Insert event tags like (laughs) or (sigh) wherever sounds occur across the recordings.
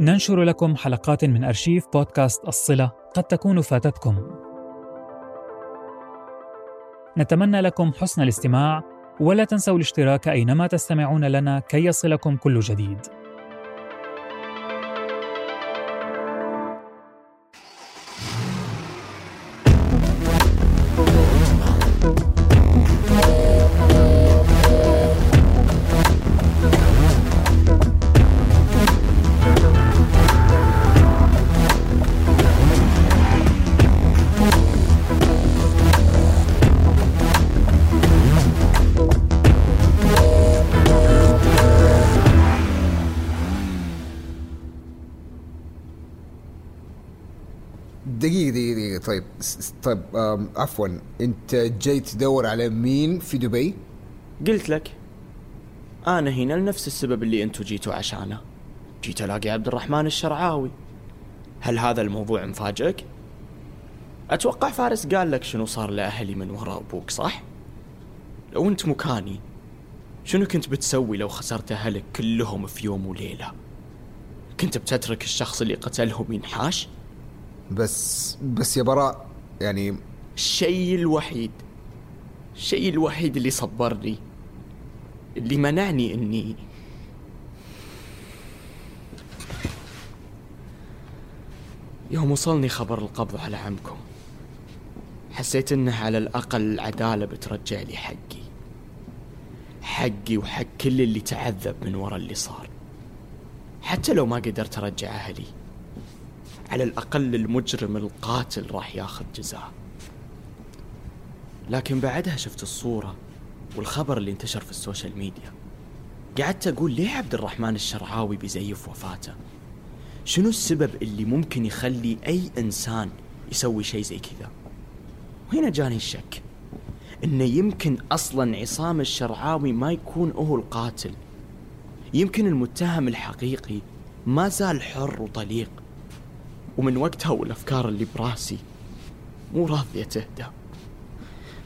ننشر لكم حلقات من أرشيف بودكاست الصلة قد تكون فاتتكم. نتمنى لكم حسن الاستماع ولا تنسوا الاشتراك أينما تستمعون لنا كي يصلكم كل جديد. طيب طيب عفوا أنت جاي تدور على مين في دبي؟ قلت لك. أنا هنا لنفس السبب اللي انتو جيتوا عشانه. جيت ألاقي عبد الرحمن الشرعاوي. هل هذا الموضوع مفاجئك؟ أتوقع فارس قال لك شنو صار لأهلي من وراء أبوك صح؟ لو أنت مكاني شنو كنت بتسوي لو خسرت أهلك كلهم في يوم وليلة؟ كنت بتترك الشخص اللي قتلهم ينحاش بس بس يا براء يعني الشيء الوحيد الشيء الوحيد اللي صبرني اللي منعني إني يوم وصلني خبر القبض على عمكم حسيت إنه على الأقل العداله بترجع لي حقي. حقي وحق كل اللي تعذب من ورا اللي صار. حتى لو ما قدرت أرجع أهلي. على الأقل المجرم القاتل راح ياخذ جزاء. لكن بعدها شفت الصورة والخبر اللي انتشر في ال social media. قعدت أقول ليه عبد الرحمن الشرعاوي بيزيف وفاته؟ شنو السبب اللي ممكن يخلي أي إنسان يسوي شيء زي كذا؟ وهنا جاني الشك. إنه يمكن أصلا عصام الشرعاوي ما يكون هو القاتل. يمكن المتهم الحقيقي ما زال حر وطليق. ومن وقتها والأفكار اللي براسي مو راضية تهدى.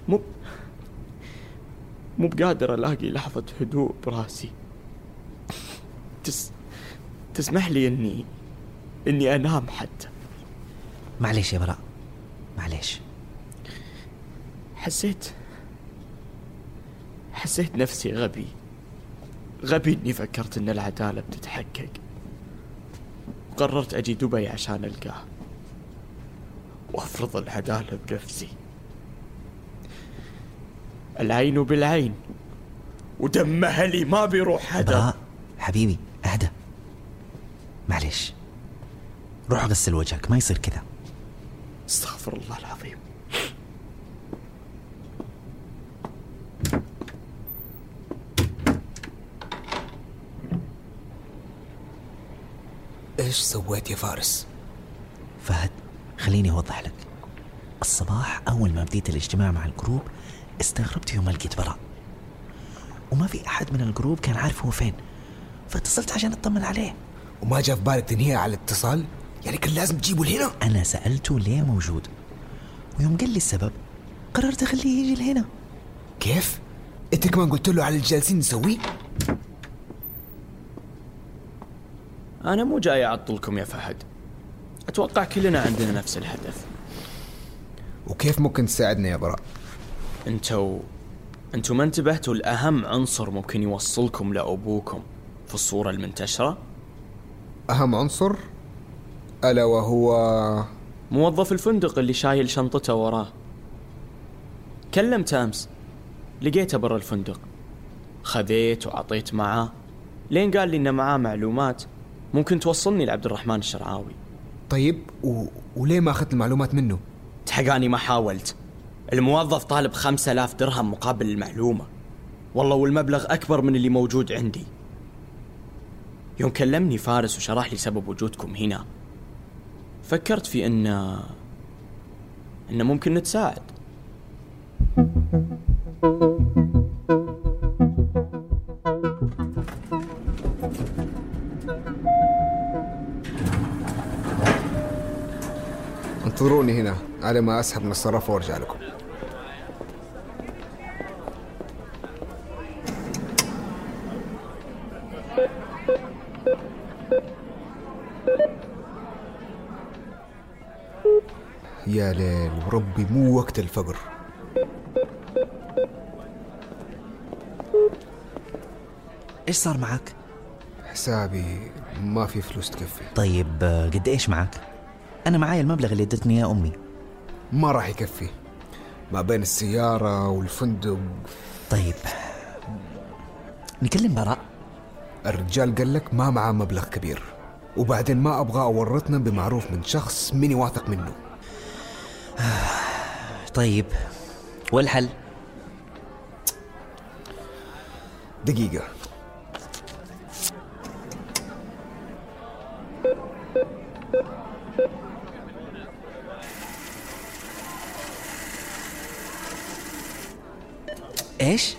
مو مو بقادر ألاقي لحظة هدوء براسي. تس تسمح لي اني إني أنام حتى. معليش يا براء. معليش. حسيت حسيت نفسي غبي. غبي إني فكرت إن العدالة بتتحقق. وقررت أجي دبي عشان ألقاه. وأفرض العدالة بنفسي. العين بالعين. ودم أهلي ما بيروح هدر براء حبيبي أهدى. معليش. روح غسل وجهك ما يصير كذا. استغفر الله العظيم. إيش سويت يا فارس؟ فهد خليني أوضح لك الصباح أول ما بديت الاجتماع مع الجروب استغربت يوم ما لقيت براء وما في أحد من الجروب كان عارف هو فين فاتصلت عشان أطمن عليه وما جاء في بالك تنهيها على الاتصال؟ يعني كان لازم تجيبه لهنا؟ أنا سألته ليه موجود ويوم قال لي السبب قررت أخليه يجي لهنا كيف؟ أنت كمان قلت له على اللي جالسين نسويه؟ أنا مو جاي أعطلكم يا فهد. أتوقع كلنا عندنا نفس الهدف. وكيف ممكن تساعدنا يا براء؟ أنتوا أنتوا ما انتبهتوا لأهم عنصر ممكن يوصلكم لأبوكم في الصورة المنتشرة؟ أهم عنصر؟ ألا وهو موظف الفندق اللي شايل شنطته وراه. كلمته أمس. لقيته برا الفندق. خذيت وعطيت معاه. لين قال لي إنه معاه معلومات. ممكن توصلني لعبد الرحمن الشرعاوي. طيب و... وليه ما أخذت المعلومات منه؟ تحقاني ما حاولت. الموظف طالب خمسة آلاف درهم مقابل المعلومة. والله والمبلغ أكبر من اللي موجود عندي. يوم كلمني فارس وشرح لي سبب وجودكم هنا. فكرت في إن إن ممكن نتساعد. انتظروني هنا على ما أسحب من الصرافة وأرجع لكم يا ليل وربي مو وقت الفقر إيش صار معك؟ حسابي ما في فلوس تكفي طيب آه، قد إيش معك؟ أنا معايا المبلغ اللي ادتني إياه أمي. ما راح يكفي. ما بين السيارة والفندق. طيب. نكلم براء. الرجال قال لك ما معاه مبلغ كبير. وبعدين ما أبغى أورطنا بمعروف من شخص ماني واثق منه. (sighs) طيب. والحل؟ دقيقة. إيش؟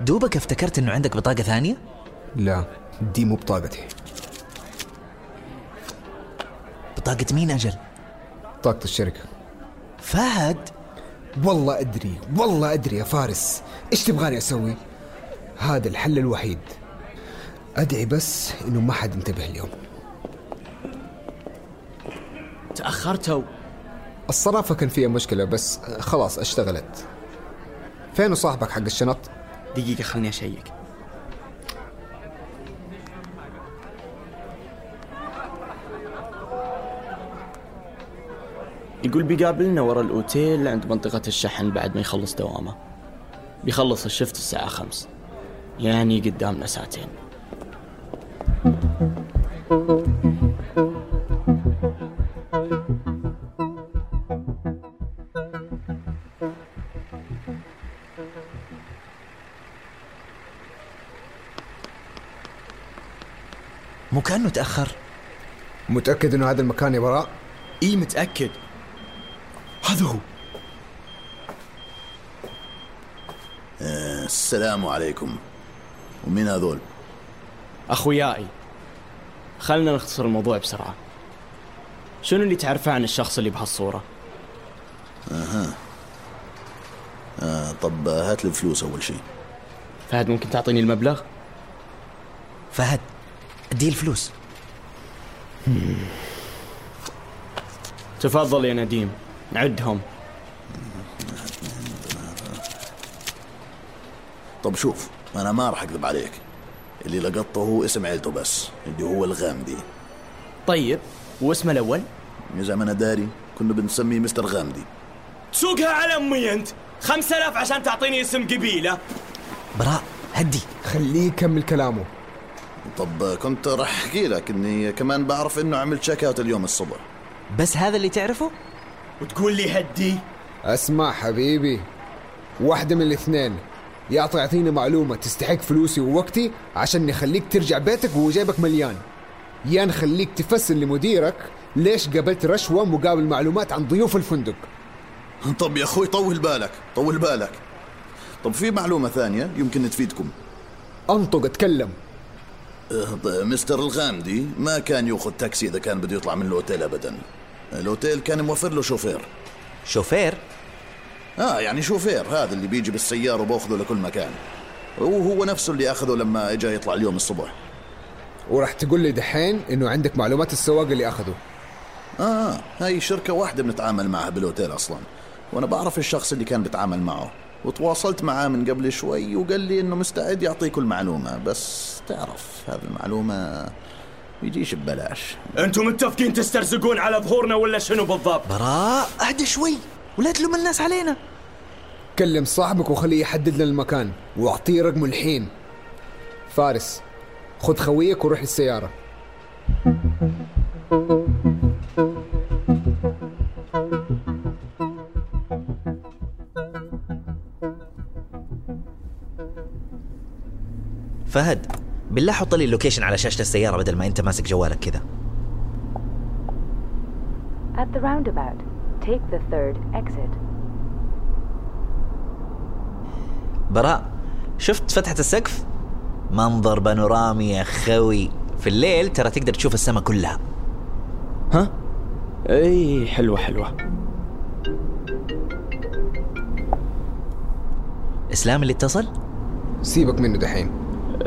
دوبك افتكرت إنه عندك بطاقة ثانية؟ لا دي مو بطاقتي. بطاقة مين أجل؟ بطاقة الشركة. فهد؟ والله أدري والله أدري يا فارس. إيش تبغاني أسوي؟ هذا الحل الوحيد. أدعي بس إنه ما حد انتبه اليوم. تأخرتوا. الصرافة كان فيها مشكلة بس خلاص اشتغلت. فين صاحبك حق الشنط؟ دقيقة خلني أشيك. يقول بيقابلنا ورا الأوتيل عند منطقة الشحن بعد ما يخلص دوامه. بيخلص الشفت الساعة خمس. يعني قدامنا ساعتين. تاخر متأكد إنه هذا المكان يا براء؟ إي متأكد. هذا هو. السلام عليكم. ومين هذول؟ أخوياي خلنا نختصر الموضوع بسرعة. شنو اللي تعرفه عن الشخص اللي بهالصورة؟ آه طب هات لي الفلوس أول شيء فهد ممكن تعطيني المبلغ؟ فهد اديه الفلوس. تفضل يا نديم عدهم طب شوف أنا ما راح أكذب عليك. اللي لقطته هو اسم عيلته بس اللي هو الغامدي طيب واسمه الأول؟ زي ما أنا داري كنا بنسميه مستر غامدي تسوقها على أمي أنت! خمسة آلاف عشان تعطيني اسم قبيلة. براء هدي. خليه يكمل كلامه. طب كنت راح أحكي لك إني كمان بعرف إنه عمل تشيك آوت اليوم الصبح. بس هذا اللي تعرفه؟ وتقول لي هدي. اسمع حبيبي واحدة من الاثنين. يا تعطيني معلومة تستحق فلوسي ووقتي عشان نخليك ترجع بيتك وهو جيبك مليان. يا نخليك تفسر لمديرك ليش قبلت رشوة مقابل معلومات عن ضيوف الفندق. (laughs) طب يا أخوي طول بالك طول بالك. طب في معلومة ثانية يمكن تفيدكم. أنطق أتكلم. مستر الغامدي ما كان يأخذ تاكسي إذا كان بده يطلع من الأوتيل ابدا. الأوتيل كان موفر له شوفير. شوفير؟ آه يعني شوفير هذا اللي بيجي بالسيارة وبأخذه لكل مكان. وهو نفسه اللي أخذه لما اجى يطلع اليوم الصبح. وراح تقول لي دحين إنه عندك معلومات السواق اللي أخذه. آه هاي شركة واحدة بنتعامل معها بالأوتيل أصلا. وأنا بعرف الشخص اللي كان بيتعامل معه. وتواصلت معاه من قبل شوي وقال لي إنه مستعد يعطيكم المعلومة. بس تعرف هذه المعلومة بيجيش ببلاش. أنتم متفقين تسترزقون على ظهورنا ولا شنو بالضبط؟ براء أهدى شوي. ولا تلوم الناس علينا. كلم صاحبك وخليه يحدد لنا المكان واعطيه رقمه الحين. فارس خذ خويك وروح للسيارة. فهد بالله حط لي اللوكيشن على شاشة السيارة بدل ما أنت ماسك جوالك كذا At the roundabout, take the third exit. براء شفت فتحة السقف؟ منظر بانورامي يا خوي في الليل ترى تقدر تشوف السماء كلها ها؟ إي حلوة حلوة إسلام اللي اتصل؟ سيبك منه دحين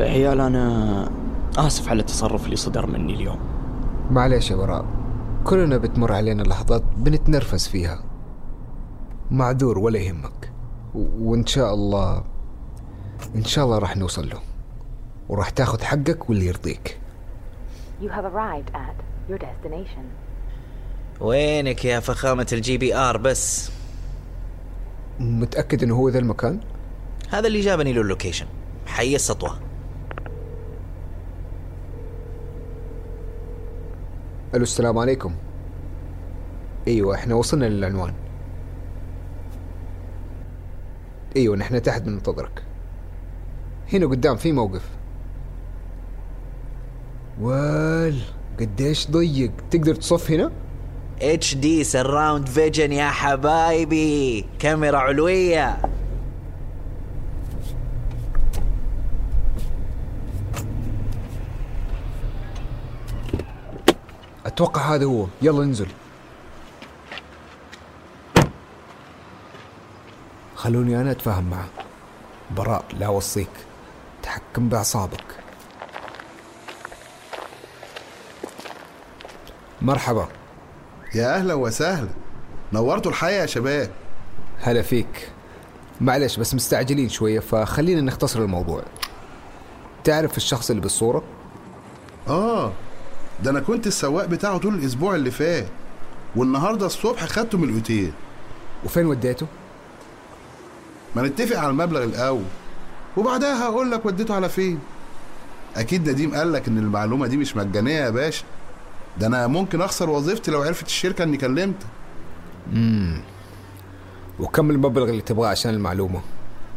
عيال أنا آسف على التصرف اللي صدر مني اليوم. معليش يا براء. كلنا بتمر علينا لحظات بنتنرفز فيها. معذور ولا يهمك. و- وإن شاء الله إن شاء الله راح نوصل له. وراح تاخذ حقك واللي يرضيك. You have arrived at your destination. وينك يا فخامة ال GPS؟ متأكد إنه هو ذا المكان؟ هذا اللي جابني له ال location حي السطوة. ألو السلام عليكم. أيوة إحنا وصلنا للعنوان. أيوة نحن تحت بننتظرك. هنا قدام في موقف. ول قديش ضيق. تقدر تصف هنا؟ HD surround vision يا حبايبي. كاميرا علوية. أتوقع هذا هو. يلا انزل خلوني أنا أتفاهم معه. براء لا أوصيك. تحكم بأعصابك. مرحبا. يا أهلا وسهلا. نورتوا الحياة يا شباب. هلا فيك. معلش بس مستعجلين شوية فخلينا نختصر الموضوع. تعرف الشخص اللي بالصورة؟ آه. ده أنا كنت السواق بتاعه طول الأسبوع اللي فات والنهاردة الصبح خدته من الأوتيل. وفين وديته؟ ما نتفق على المبلغ الأول. وبعدها هقول لك وديته على فين. أكيد نديم قال لك إن المعلومة دي مش مجانية يا باشا. ده أنا ممكن أخسر وظيفتي لو عرفت الشركة إني كلمتك وكم المبلغ اللي تبغاه عشان المعلومة؟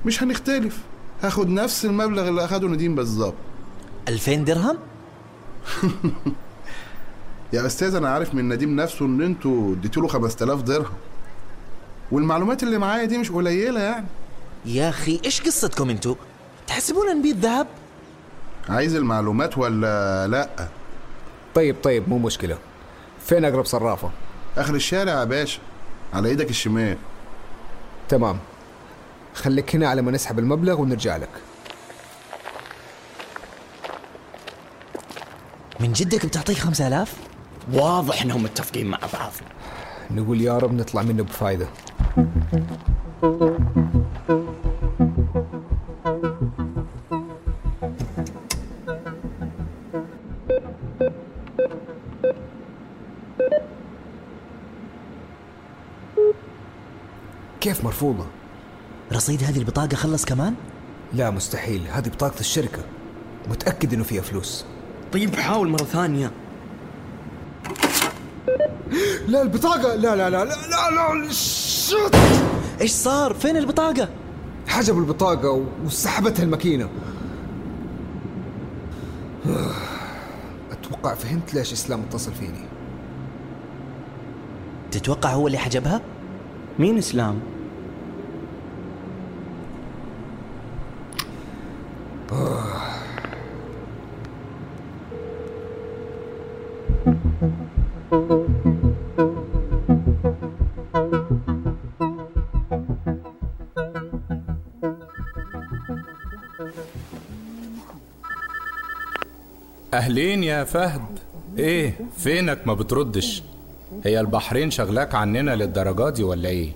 مش هنختلف. هاخد نفس المبلغ اللي أخده نديم بالظبط. 2000 درهم؟ (laughs) يا أستاذ أنا عارف من نديم نفسه إن أنتوا اديتوا له 5000 درهم. والمعلومات اللي معايا دي مش قليلة يعني. يا أخي إيش قصتكم انتو تحسبون نبيذ ذهب؟ عايز المعلومات ولا لأ؟ طيب طيب مو مشكلة. فين أقرب صرافة؟ آخر الشارع يا باشا على إيدك الشمال. تمام. خليك هنا على ما نسحب المبلغ ونرجع لك. من جدك بتعطيه 5000 واضح إنهم متفقين مع بعض. نقول يا رب نطلع منه بفايدة. كيف مرفوضة؟ رصيد هذه البطاقة خلص كمان؟ لا مستحيل. هذه بطاقة الشركة. متأكد إنه فيها فلوس. طيب حاول مرة ثانية. لا البطاقة. لا لا لا لا لا, لا شت. إيش صار؟ فين البطاقة؟ حجبوا البطاقة وسحبتها الماكينة. أتوقع فهمت ليش إسلام اتصل فيني. تتوقع هو اللي حجبها؟ مين إسلام؟ أهلين يا فهد. إيه فينك ما بتردش؟ هي البحرين شغلاك عننا للدرجة دي ولا إيه؟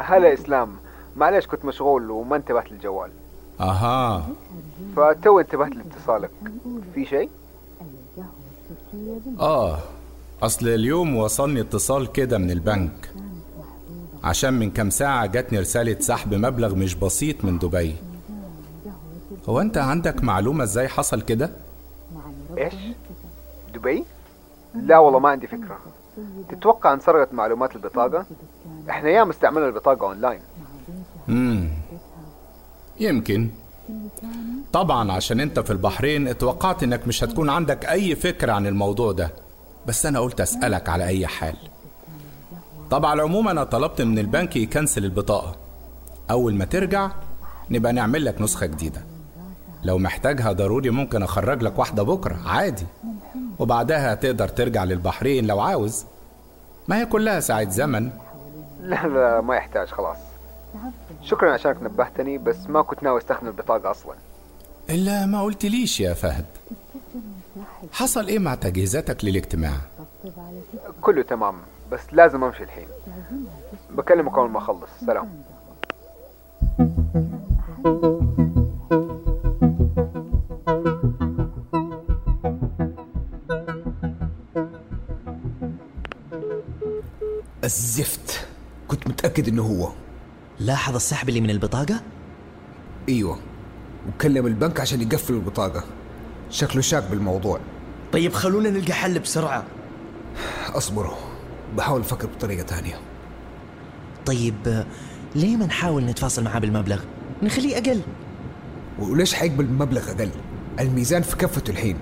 هلا إسلام. معلش كنت مشغول وما انتبهت للجوال. أها. فتو انتبهت لاتصالك. في شيء؟ آه أصل اليوم وصلني اتصال كده من البنك. عشان من كام ساعة جاتني رسالة سحب مبلغ مش بسيط من دبي. هو أنت عندك معلومة إزاي حصل كده؟ إيش؟ دبي؟ لا والله ما عندي فكرة. تتوقع انسرقت معلومات البطاقة؟ إحنا ياما استعملنا البطاقة أونلاين. مم. يمكن. طبعا عشان أنت في البحرين اتوقعت إنك مش هتكون عندك أي فكرة عن الموضوع ده. بس أنا قلت أسألك على أي حال. طبعا على العموم أنا طلبت من البنك يكنسل البطاقة. أول ما ترجع نبقى نعمل لك نسخة جديدة. لو محتاجها ضروري ممكن أخرج لك واحدة بكرة عادي. وبعدها تقدر ترجع للبحرين لو عاوز. ما هي كلها ساعة زمن. لا لا ما يحتاج خلاص. شكرا عشانك نبهتني بس ما كنت ناوي أستخدم البطاقة أصلا. إلا ما قلتليش يا فهد؟ حصل إيه مع تجهيزاتك للاجتماع؟ كله تمام بس لازم أمشي الحين. بكلمك أول ما أخلص. سلام. الزفت. كنت متأكد إنه هو. لاحظ السحب اللي من البطاقة؟ إيوه. وكلم البنك عشان يقفلوا البطاقة. شكله شاك بالموضوع. طيب خلونا نلقى حل بسرعة. أصبروا. بحاول أفكر بطريقة ثانية. طيب ليه ما نحاول نتفاصل معاه بالمبلغ؟ نخليه أقل. وليش حيقبل بمبلغ أقل؟ الميزان في كفته الحين.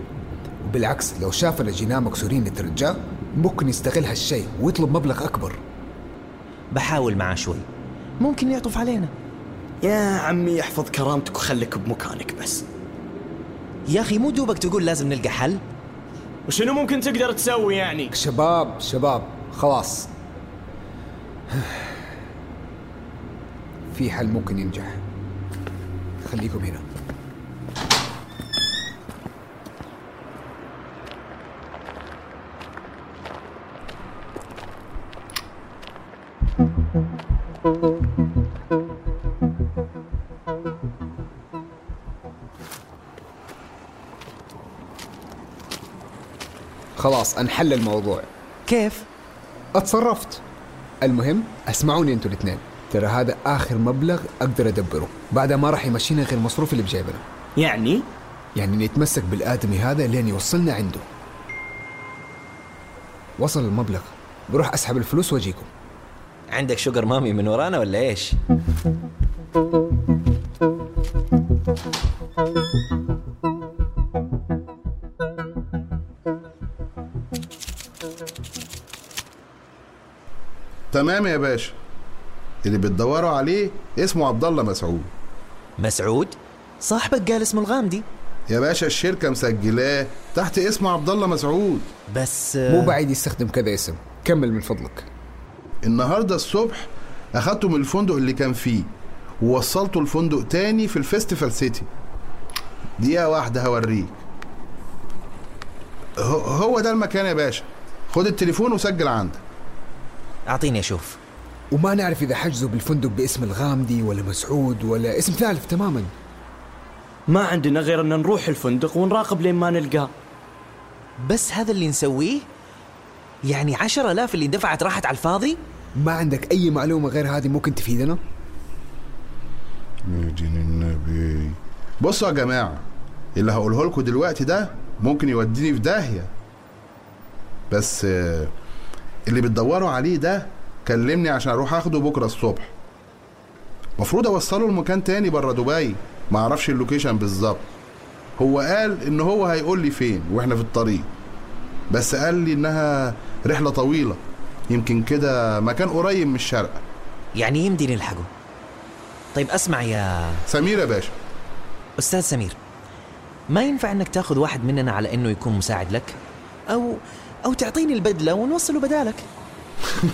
وبالعكس لو شافنا جيناه مكسورين نترجاه ممكن يستغل هالشيء ويطلب مبلغ أكبر. بحاول معاه شوي. ممكن يعطف علينا. يا عمي احفظ كرامتك وخليك بمكانك بس. يا أخي مو دوبك تقول لازم نلقى حل؟ وشنو ممكن تقدر تسوي يعني؟ شباب شباب خلاص. في حل ممكن ينجح. خليكم هنا. خلاص انحل الموضوع. كيف؟ اتصرفت. المهم اسمعوني أنتوا الاثنين. ترى هذا آخر مبلغ أقدر أدبره. بعدها ما راح يمشينا غير مصروف اللي بجيبنا. يعني؟ يعني نتمسك بالآدمي هذا لين يوصلنا عنده. وصل المبلغ. بروح أسحب الفلوس وأجيكم. عندك شوجر مامي من ورانا ولا إيش؟ تمام يا باشا. اللي بتدوروا عليه اسمه عبد الله مسعود. مسعود؟ صاحبك قال اسمه الغامدي. يا باشا الشركة مسجلاه تحت اسم عبد الله مسعود. بس مو بعيد يستخدم كذا اسم. كمل من فضلك. النهارده الصبح اخدته من الفندق اللي كان فيه ووصلته الفندق تاني في الفيستيفال سيتي. دقيقة واحدة هوريك. هو- هو ده المكان يا باشا. خد التليفون وسجل عندك. أعطيني أشوف. وما نعرف إذا حجزوا بالفندق باسم الغامدي ولا مسعود ولا اسم ثالث تماما. ما عندنا غير أن نروح الفندق ونراقب لين ما نلقاه. بس هذا اللي نسويه؟ يعني عشرة آلاف اللي دفعت راحت على الفاضي؟ ما عندك أي معلومة غير هذه ممكن تفيدنا؟ يا دين النبي. بصوا يا جماعة اللي هقوله لكم دلوقتي ده ممكن يوديني في داهية. بس آه، اللي بتدوروا عليه ده كلمني عشان أروح آخده بكرة الصبح. مفروض أوصله لمكان تاني بره دبي. ما أعرفش اللوكيشن بالظبط. هو قال إن هو هيقول لي فين وإحنا في الطريق. بس قال لي إنها رحلة طويلة. يمكن كده مكان قريب من الشرق يعني يمدي نلحقه. طيب أسمع يا سمير يا باشا. أستاذ سمير ما ينفع أنك تاخذ واحد مننا على أنه يكون مساعد لك؟ أو أو تعطيني البدلة ونوصله بدالك.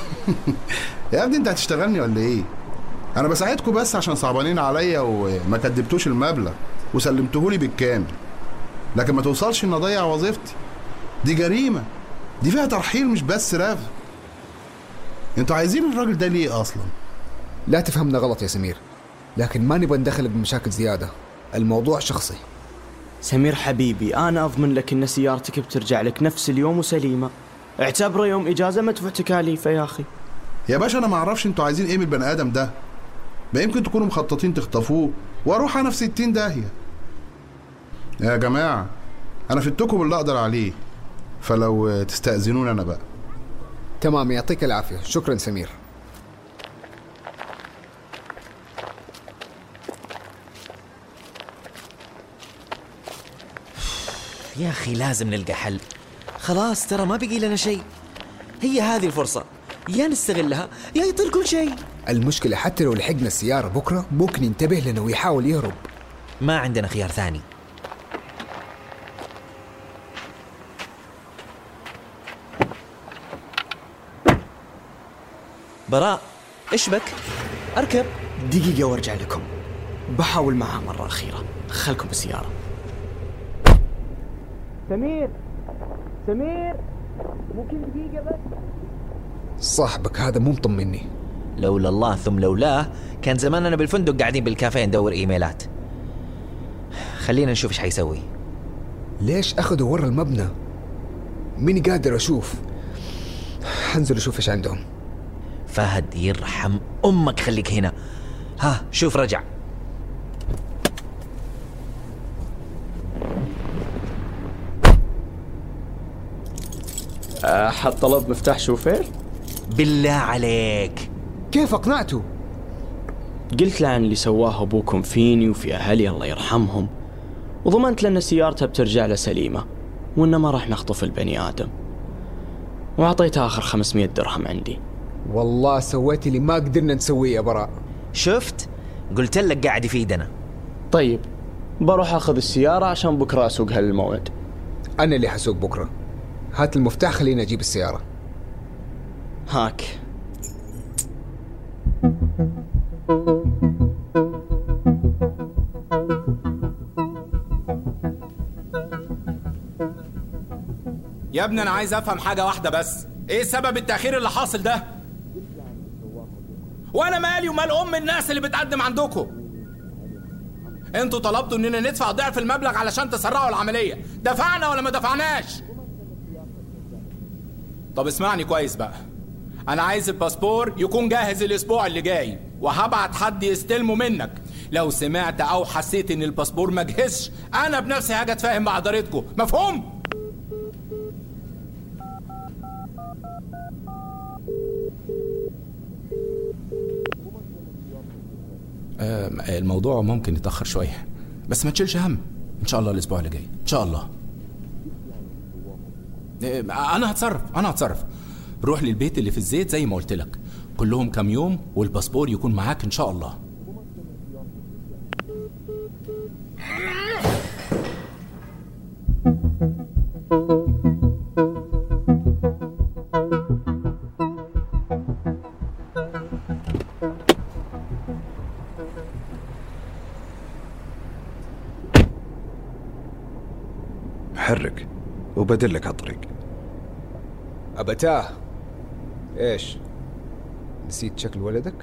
(laughs) يا ابني انت هتشتغلني ولا إيه؟ أنا بساعدكم بس عشان صعبانين عليا وما كدبتوش المبلغ. وسلمتهولي بالكامل. لكن ما توصلش إن أضيع وظيفتي. دي جريمة. دي فيها ترحيل مش بس رفض. أنتوا عايزين الراجل ده ليه أصلا؟ لا تفهمنا غلط يا سمير. لكن ما نبغى ندخلك بمشاكل زيادة. الموضوع شخصي. سمير حبيبي أنا أضمن لك إن سيارتك بترجع لك نفس اليوم وسليمة. اعتبره يوم إجازة مدفوع تكاليفه يا أخي. يا باشا أنا ما أعرفش أنتوا عايزين إيه من البني آدم ده. ما يمكن تكونوا مخططين تخطفوه. وأروح أنا في 60 داهية. يا جماعة أنا فدتكم اللي أقدر عليه. فلو تستأذنوني أنا بقى. تمام يعطيك العافية. شكرا سمير. يا أخي لازم نلقى حل. خلاص ترى ما بقي لنا شيء. هي هذه الفرصة. يا نستغلها يا يطير كل شيء. المشكلة حتى لو لحقنا السيارة بكرة ممكن ينتبه لنا ويحاول يهرب. ما عندنا خيار ثاني. براء إيش بك؟ أركب. دقيقة وأرجع لكم. بحاول معها مرة أخيرة. خلكم بالسيارة. سمير سمير ممكن دقيقة بس. صاحبك هذا مو مطمني لولا الله ثم لولاه كان زماننا بالفندق قاعدين بالكافيه ندور إيميلات. خلينا نشوف إيش حيسوي. ليش أخذوا ورا المبنى؟ ماني قادر أشوف. حنزل أشوف إيش عندهم. فهد يرحم أمك خليك هنا. ها شوف رجع. أحد طلب مفتاح شوفير؟ بالله عليك. كيف أقنعته؟ قلت له عن اللي سواه أبوكم فيني وفي أهلي الله يرحمهم وضمنت له أن سيارته بترجع له سليمة وأنه ما راح نخطف البني آدم. وأعطيته آخر 500 درهم عندي. والله سويت اللي ما قدرنا نسويه يا براء. شفت؟ قلت لك قاعد يفيدنا. طيب بروح أخذ السيارة عشان بكرة أسوقها للموعد أنا اللي حسوق بكرة. هات المفتاح خليني أجيب السيارة. هاك. يا ابني أنا عايز أفهم حاجة واحدة بس. إيه سبب التأخير اللي حاصل ده؟ وأنا مالي ومال أم الناس اللي بتقدم عندكم؟ أنتوا طلبتوا إننا ندفع ضعف المبلغ علشان تسرعوا العملية. دفعنا ولا ما دفعناش؟ طب اسمعني كويس بقى. أنا عايز الباسبور يكون جاهز الأسبوع اللي جاي وهبعت حد يستلمه منك. لو سمعت أو حسيت إن الباسبور ما جهزش أنا بنفسي هاجي أتفاهم مع ادارتكم مفهوم؟ آه، الموضوع ممكن يتأخر شوية بس ما تشيلش هم. إن شاء الله الأسبوع اللي جاي. إن شاء الله. أنا هتصرف أنا هتصرف. روح للبيت اللي في الزيت زي ما قلت لك. كلهم كام يوم والباسبور يكون معاك إن شاء الله. حرك وبدلك أبتاه. إيش؟ نسيت شكل ولدك؟